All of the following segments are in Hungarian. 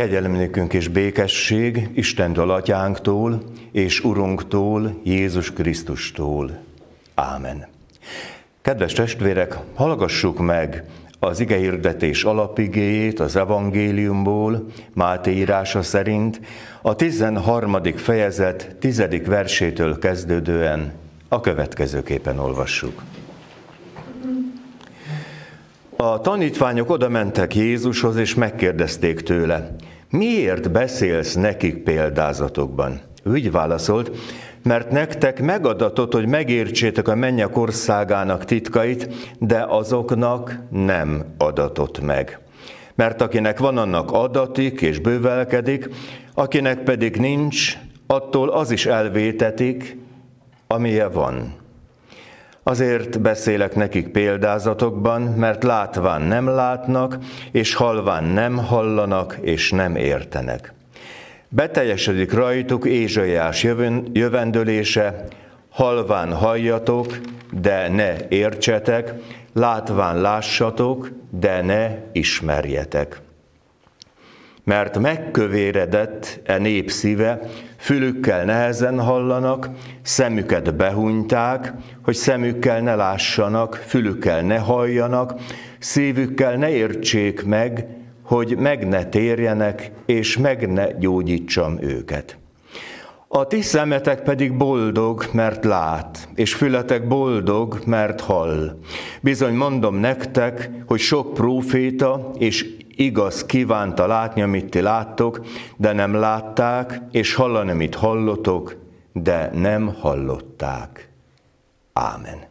Kegyelemnékünk és békesség Istentől, Atyánktól és Urunktól, Jézus Krisztustól. Ámen. Kedves testvérek, hallgassuk meg az igehirdetés alapigéjét az evangéliumból, Máté írása szerint, a 13. fejezet 10. versétől kezdődően a következőképpen olvassuk. A tanítványok oda mentek Jézushoz, és megkérdezték tőle, miért beszélsz nekik példázatokban? Ő így válaszolt, mert nektek megadatott, hogy megértsétek a mennyek országának titkait, de azoknak nem adatott meg. Mert akinek van, annak adatik és bővelkedik, akinek pedig nincs, attól az is elvétetik, amilyen van. Azért beszélek nekik példázatokban, mert látván nem látnak, és halván nem hallanak, és nem értenek. Beteljesedik rajtuk Ézsaiás jövendőlése, halván halljatok, de ne értsetek, látván lássatok, de ne ismerjetek mert megkövéredett e nép szíve, fülükkel nehezen hallanak, szemüket behunyták, hogy szemükkel ne lássanak, fülükkel ne halljanak, szívükkel ne értsék meg, hogy meg ne térjenek, és meg ne gyógyítsam őket. A ti szemetek pedig boldog, mert lát, és fületek boldog, mert hall. Bizony mondom nektek, hogy sok próféta és igaz kívánta látni, amit ti láttok, de nem látták, és hallani, amit hallotok, de nem hallották. Ámen.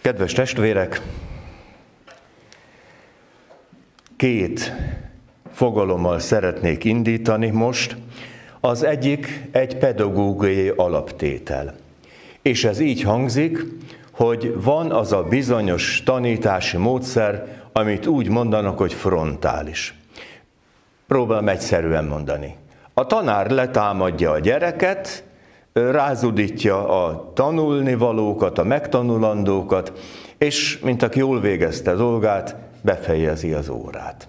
Kedves testvérek, két fogalommal szeretnék indítani most. Az egyik egy pedagógiai alaptétel. És ez így hangzik, hogy van az a bizonyos tanítási módszer, amit úgy mondanak, hogy frontális. Próbálom egyszerűen mondani. A tanár letámadja a gyereket, rázudítja a tanulnivalókat, a megtanulandókat, és mint aki jól végezte dolgát, befejezi az órát.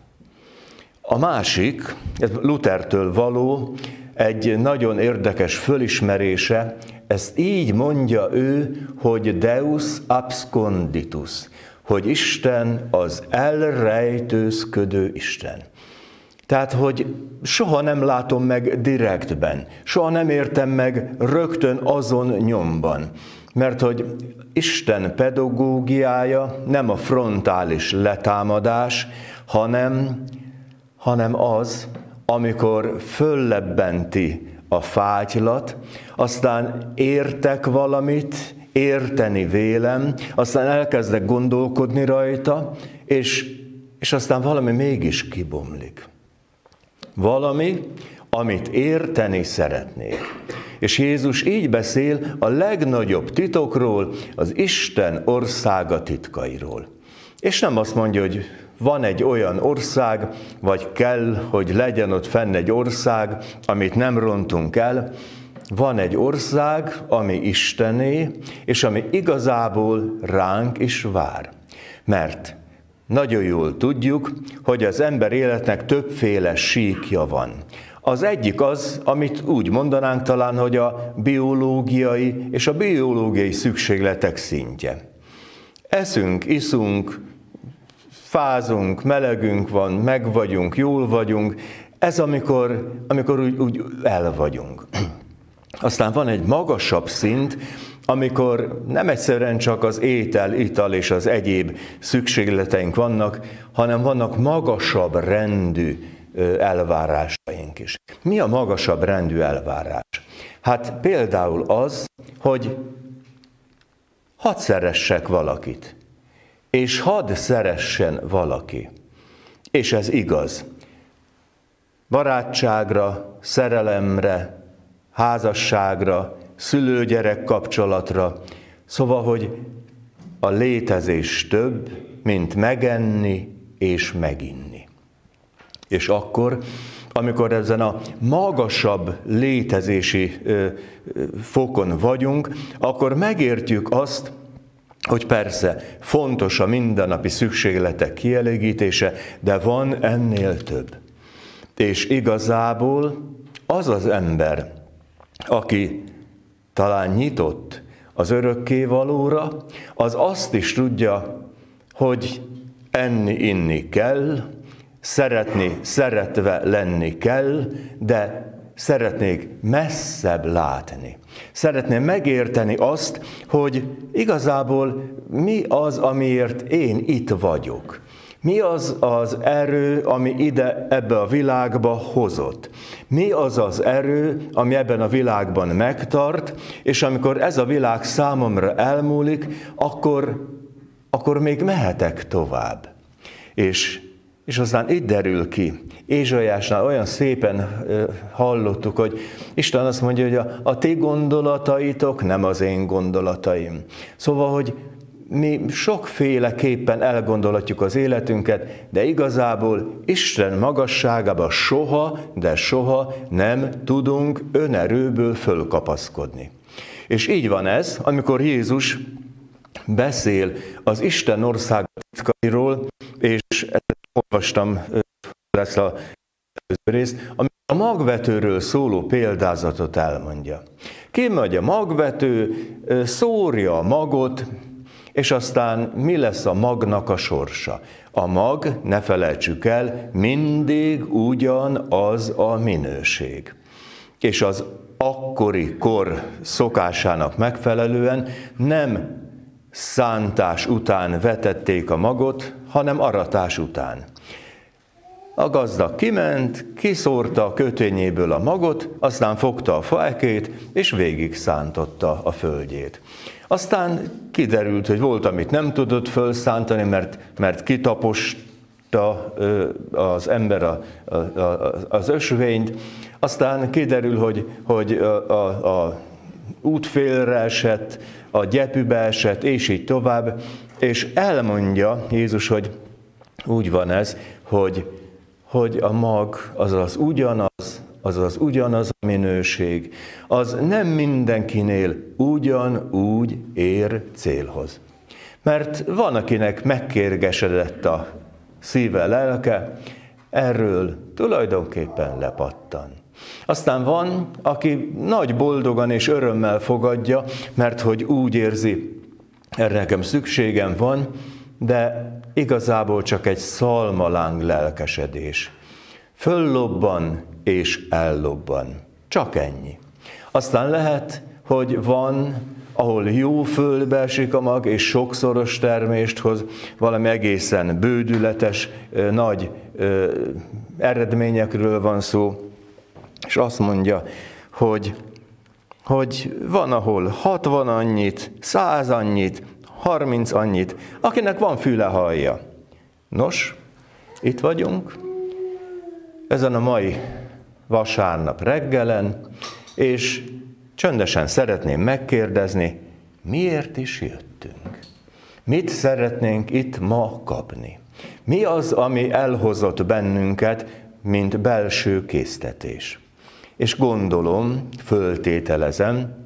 A másik, ez Luthertől való, egy nagyon érdekes fölismerése, ezt így mondja ő, hogy Deus absconditus, hogy Isten az elrejtőzködő Isten. Tehát, hogy soha nem látom meg direktben, soha nem értem meg rögtön azon nyomban. Mert hogy Isten pedagógiája nem a frontális letámadás, hanem, hanem az, amikor föllebbenti a fátylat, aztán értek valamit, érteni vélem, aztán elkezdek gondolkodni rajta, és, és aztán valami mégis kibomlik. Valami, amit érteni szeretnék. És Jézus így beszél a legnagyobb titokról, az Isten országa titkairól. És nem azt mondja, hogy van egy olyan ország, vagy kell, hogy legyen ott fenn egy ország, amit nem rontunk el, van egy ország, ami Istené, és ami igazából ránk is vár. Mert nagyon jól tudjuk, hogy az ember életnek többféle síkja van. Az egyik az, amit úgy mondanánk talán, hogy a biológiai és a biológiai szükségletek szintje. Eszünk, iszunk, fázunk, melegünk van, meg vagyunk, jól vagyunk, ez amikor, amikor úgy, úgy el vagyunk. Aztán van egy magasabb szint, amikor nem egyszerűen csak az étel, ital és az egyéb szükségleteink vannak, hanem vannak magasabb rendű elvárásaink is. Mi a magasabb rendű elvárás? Hát például az, hogy hadd szeressek valakit és hadd szeressen valaki. És ez igaz. Barátságra, szerelemre, házasságra, szülő-gyerek kapcsolatra. Szóval, hogy a létezés több, mint megenni és meginni. És akkor, amikor ezen a magasabb létezési fokon vagyunk, akkor megértjük azt, hogy persze fontos a mindennapi szükségletek kielégítése, de van ennél több. És igazából az az ember, aki talán nyitott az örökké valóra, az azt is tudja, hogy enni, inni kell, szeretni, szeretve lenni kell, de szeretnék messzebb látni. Szeretném megérteni azt, hogy igazából mi az, amiért én itt vagyok. Mi az az erő, ami ide ebbe a világba hozott? Mi az az erő, ami ebben a világban megtart, és amikor ez a világ számomra elmúlik, akkor, akkor még mehetek tovább. És, és aztán itt derül ki, Ézsajásnál olyan szépen hallottuk, hogy Isten azt mondja, hogy a, a ti gondolataitok nem az én gondolataim. Szóval, hogy mi sokféleképpen elgondolatjuk az életünket, de igazából Isten magasságába soha, de soha nem tudunk önerőből fölkapaszkodni. És így van ez, amikor Jézus beszél az Isten ország titkairól, és olvastam lesz a rész, ami a magvetőről szóló példázatot elmondja. Kimegy a magvető, szórja a magot, és aztán mi lesz a magnak a sorsa? A mag, ne felejtsük el, mindig ugyanaz a minőség. És az akkori kor szokásának megfelelően nem szántás után vetették a magot, hanem aratás után. A gazda kiment, kiszórta a kötényéből a magot, aztán fogta a fájkét, és végig szántotta a földjét. Aztán kiderült, hogy volt, amit nem tudott fölszántani, mert, mert kitaposta az ember a, a, a, az ösvényt, aztán kiderül, hogy, hogy a, a, a útfélre esett, a gyepübe esett, és így tovább, és elmondja Jézus, hogy úgy van ez, hogy hogy a mag az az ugyanaz, az az ugyanaz a minőség, az nem mindenkinél ugyanúgy ér célhoz. Mert van, akinek megkérgesedett a szíve, lelke, erről tulajdonképpen lepattan. Aztán van, aki nagy boldogan és örömmel fogadja, mert hogy úgy érzi, erre nekem szükségem van, de igazából csak egy szalmaláng lelkesedés. Föllobban és ellobban. Csak ennyi. Aztán lehet, hogy van, ahol jó földbe esik a mag, és sokszoros termést hoz, valami egészen bődületes, nagy eredményekről van szó, és azt mondja, hogy, hogy van, ahol 60 annyit, 100 annyit, 30 annyit, akinek van füle hallja. Nos, itt vagyunk, ezen a mai vasárnap reggelen, és csöndesen szeretném megkérdezni, miért is jöttünk? Mit szeretnénk itt ma kapni? Mi az, ami elhozott bennünket, mint belső késztetés? És gondolom, föltételezem,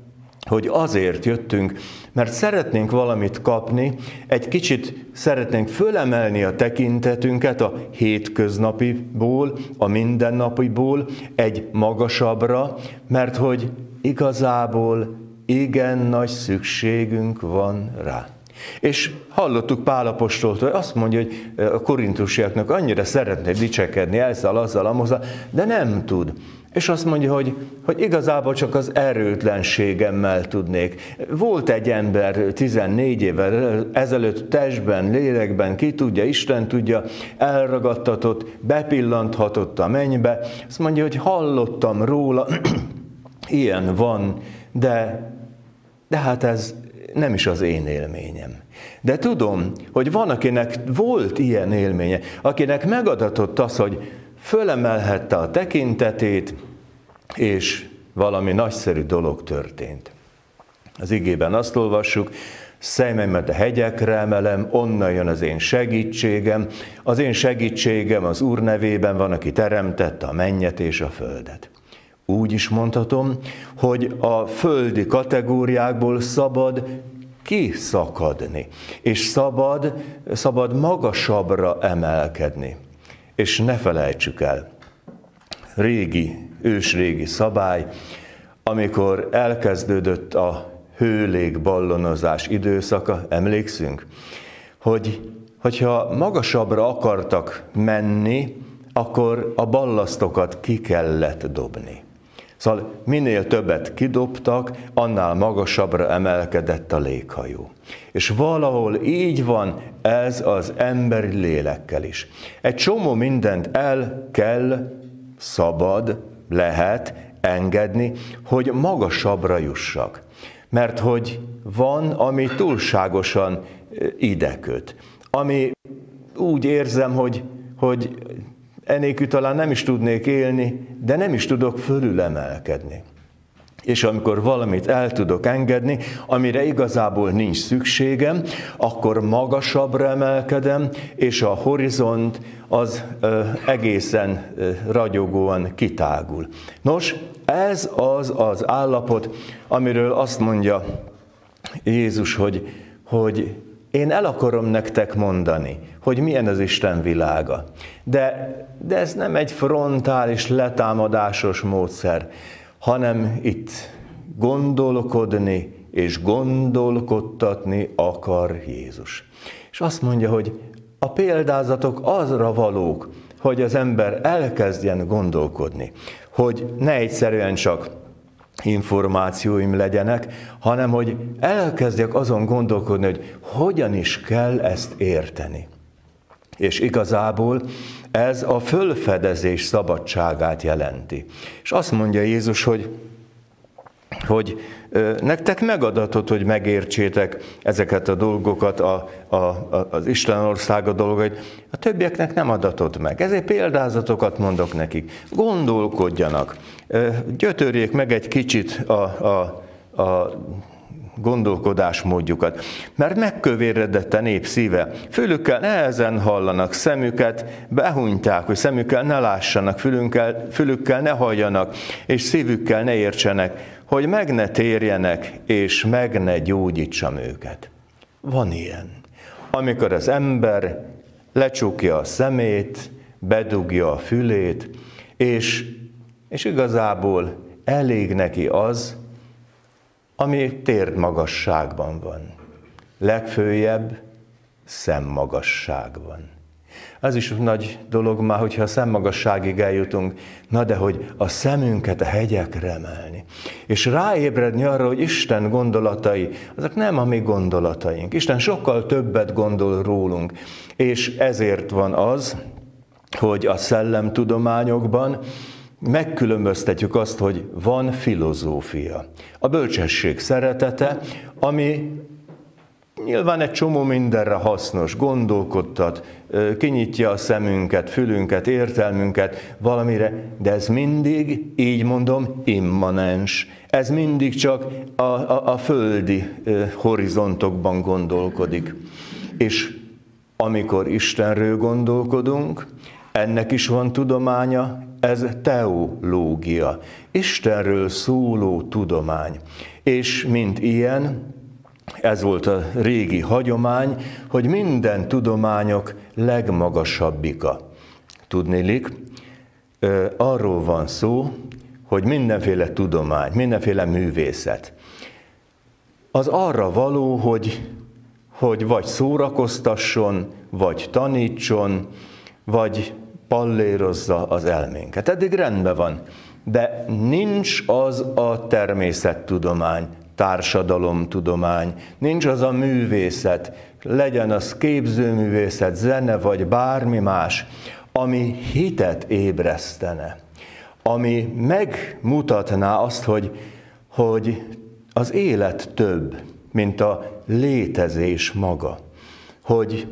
hogy azért jöttünk, mert szeretnénk valamit kapni, egy kicsit szeretnénk fölemelni a tekintetünket a hétköznapiból, a mindennapiból egy magasabbra, mert hogy igazából igen nagy szükségünk van rá. És hallottuk Pálapostoltól, azt mondja, hogy a korintusiaknak annyira szeretne dicsekedni ezzel, azzal, amozzal, de nem tud. És azt mondja, hogy, hogy igazából csak az erőtlenségemmel tudnék. Volt egy ember 14 évvel ezelőtt testben, lélekben, ki tudja, Isten tudja, elragadtatott, bepillanthatott a mennybe. Azt mondja, hogy hallottam róla, ilyen van, de, de hát ez nem is az én élményem. De tudom, hogy van, akinek volt ilyen élménye, akinek megadatott az, hogy fölemelhette a tekintetét, és valami nagyszerű dolog történt. Az igében azt olvassuk, szememet a hegyekre emelem, onnan jön az én segítségem. Az én segítségem az Úr nevében van, aki teremtette a mennyet és a földet. Úgy is mondhatom, hogy a földi kategóriákból szabad kiszakadni, és szabad, szabad magasabbra emelkedni. És ne felejtsük el, régi, ősrégi szabály, amikor elkezdődött a hőlégballonozás időszaka, emlékszünk, hogy hogyha magasabbra akartak menni, akkor a ballasztokat ki kellett dobni. Szóval minél többet kidobtak, annál magasabbra emelkedett a léghajó. És valahol így van ez az emberi lélekkel is. Egy csomó mindent el kell, szabad, lehet engedni, hogy magasabbra jussak. Mert hogy van, ami túlságosan ideköt. Ami úgy érzem, hogy, hogy enélkül talán nem is tudnék élni, de nem is tudok fölülemelkedni. És amikor valamit el tudok engedni, amire igazából nincs szükségem, akkor magasabbra emelkedem, és a horizont az ö, egészen ö, ragyogóan kitágul. Nos, ez az az állapot, amiről azt mondja Jézus, hogy, hogy én el akarom nektek mondani, hogy milyen az Isten világa. De, de ez nem egy frontális, letámadásos módszer, hanem itt gondolkodni és gondolkodtatni akar Jézus. És azt mondja, hogy a példázatok azra valók, hogy az ember elkezdjen gondolkodni, hogy ne egyszerűen csak információim legyenek, hanem hogy elkezdjek azon gondolkodni, hogy hogyan is kell ezt érteni. És igazából ez a fölfedezés szabadságát jelenti. És azt mondja Jézus, hogy hogy nektek megadatot, hogy megértsétek ezeket a dolgokat, a, a, a, az Isten országa dolgait, a többieknek nem adatot meg. Ezért példázatokat mondok nekik. Gondolkodjanak, gyötörjék meg egy kicsit a, a, a gondolkodásmódjukat. Mert megkövéredett a nép szíve. Fülükkel nehezen hallanak, szemüket behunyták, hogy szemükkel ne lássanak, fülükkel, fülükkel ne halljanak, és szívükkel ne értsenek, hogy meg ne térjenek, és meg ne gyógyítsam őket. Van ilyen. Amikor az ember lecsukja a szemét, bedugja a fülét, és, és igazából elég neki az, ami magasságban van. Legfőjebb szemmagasságban. Az is nagy dolog már, hogyha a szemmagasságig eljutunk, na de hogy a szemünket a hegyekre emelni. És ráébredni arra, hogy Isten gondolatai, azok nem a mi gondolataink. Isten sokkal többet gondol rólunk. És ezért van az, hogy a szellemtudományokban megkülönböztetjük azt, hogy van filozófia. A bölcsesség szeretete, ami nyilván egy csomó mindenre hasznos, gondolkodtat, kinyitja a szemünket, fülünket, értelmünket valamire, de ez mindig, így mondom, immanens. Ez mindig csak a, a, a földi horizontokban gondolkodik. És amikor Istenről gondolkodunk, ennek is van tudománya, ez teológia, Istenről szóló tudomány. És mint ilyen, ez volt a régi hagyomány, hogy minden tudományok legmagasabbika. Tudnélik, arról van szó, hogy mindenféle tudomány, mindenféle művészet, az arra való, hogy, hogy vagy szórakoztasson, vagy tanítson, vagy pallérozza az elménket. Eddig rendben van, de nincs az a természettudomány, társadalomtudomány, nincs az a művészet, legyen az képzőművészet, zene vagy bármi más, ami hitet ébresztene, ami megmutatná azt, hogy, hogy az élet több, mint a létezés maga, hogy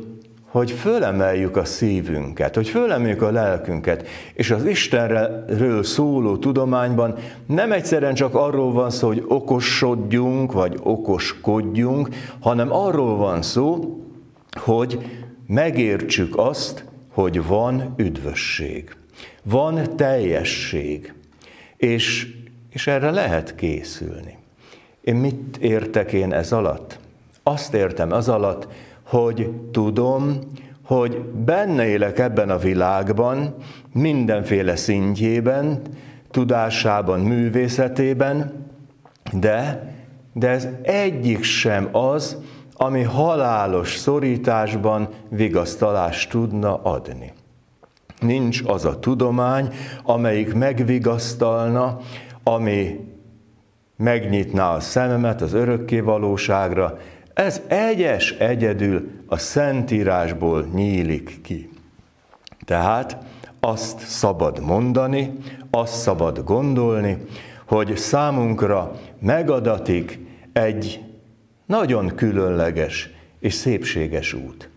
hogy fölemeljük a szívünket, hogy fölemeljük a lelkünket, és az Istenről szóló tudományban nem egyszerűen csak arról van szó, hogy okosodjunk, vagy okoskodjunk, hanem arról van szó, hogy megértsük azt, hogy van üdvösség, van teljesség, és, és erre lehet készülni. Én mit értek én ez alatt? Azt értem az alatt, hogy tudom, hogy benne élek ebben a világban, mindenféle szintjében, tudásában, művészetében, de, de ez egyik sem az, ami halálos szorításban vigasztalást tudna adni. Nincs az a tudomány, amelyik megvigasztalna, ami megnyitná a szememet az örökké valóságra, ez egyes egyedül a Szentírásból nyílik ki. Tehát azt szabad mondani, azt szabad gondolni, hogy számunkra megadatik egy nagyon különleges és szépséges út.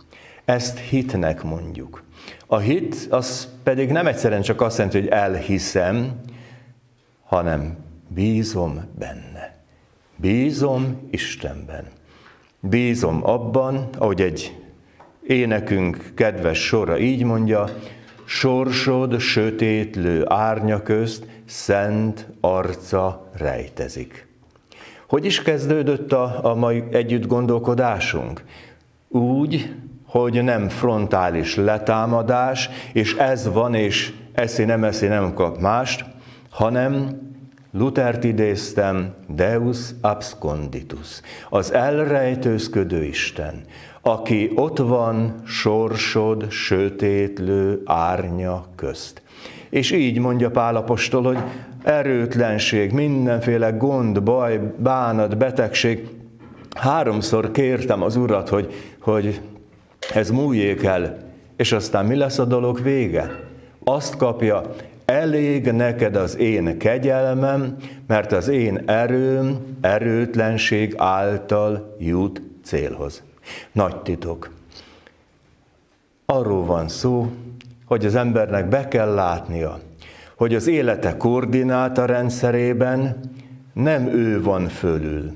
Ezt hitnek mondjuk. A hit az pedig nem egyszerűen csak azt jelenti, hogy elhiszem, hanem bízom benne. Bízom Istenben. Bízom abban, ahogy egy énekünk kedves sora így mondja, sorsod sötétlő árnya közt szent arca rejtezik. Hogy is kezdődött a, a mai együtt gondolkodásunk? Úgy, hogy nem frontális letámadás, és ez van, és eszi nem eszi nem kap mást, hanem Luthert idéztem, Deus absconditus, az elrejtőzködő Isten, aki ott van sorsod sötétlő árnya közt. És így mondja Pálapostól, hogy erőtlenség, mindenféle gond, baj, bánat, betegség. Háromszor kértem az Urat, hogy, hogy ez múljék el, és aztán mi lesz a dolog vége? Azt kapja, elég neked az én kegyelmem, mert az én erőm erőtlenség által jut célhoz. Nagy titok. Arról van szó, hogy az embernek be kell látnia, hogy az élete koordináta rendszerében nem ő van fölül.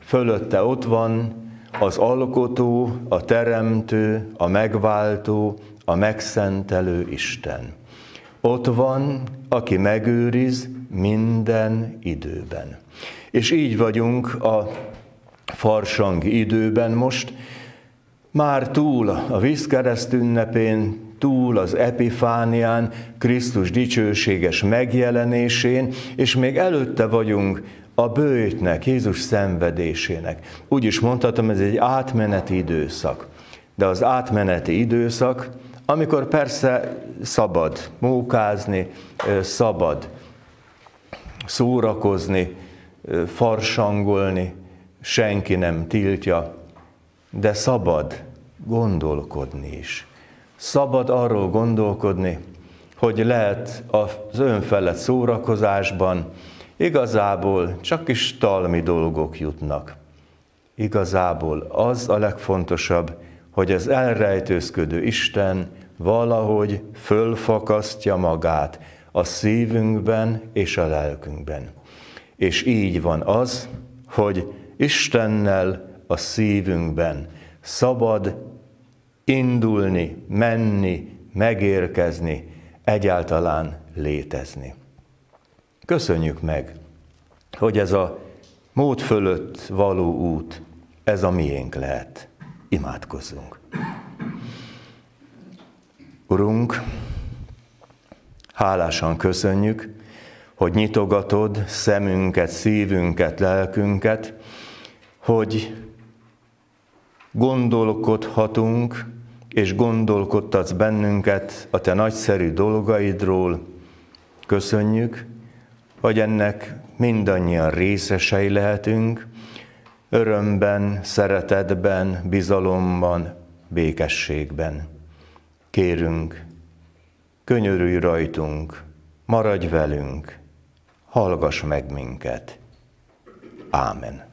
Fölötte ott van az alkotó, a teremtő, a megváltó, a megszentelő Isten. Ott van, aki megőriz minden időben. És így vagyunk a farsang időben most, már túl a vízkereszt ünnepén, túl az epifánián, Krisztus dicsőséges megjelenésén, és még előtte vagyunk a bőjtnek, Jézus szenvedésének. Úgy is mondhatom, ez egy átmeneti időszak. De az átmeneti időszak amikor persze szabad mókázni, szabad szórakozni, farsangolni, senki nem tiltja, de szabad gondolkodni is. Szabad arról gondolkodni, hogy lehet az önfelett szórakozásban igazából csak is talmi dolgok jutnak. Igazából az a legfontosabb, hogy az elrejtőzködő Isten valahogy fölfakasztja magát a szívünkben és a lelkünkben. És így van az, hogy Istennel a szívünkben szabad indulni, menni, megérkezni, egyáltalán létezni. Köszönjük meg, hogy ez a mód fölött való út, ez a miénk lehet. Imádkozzunk. Urunk, hálásan köszönjük, hogy nyitogatod szemünket, szívünket, lelkünket, hogy gondolkodhatunk, és gondolkodtatsz bennünket a te nagyszerű dolgaidról. Köszönjük, hogy ennek mindannyian részesei lehetünk, örömben, szeretetben, bizalomban, békességben. Kérünk, könyörülj rajtunk, maradj velünk, hallgass meg minket. Ámen.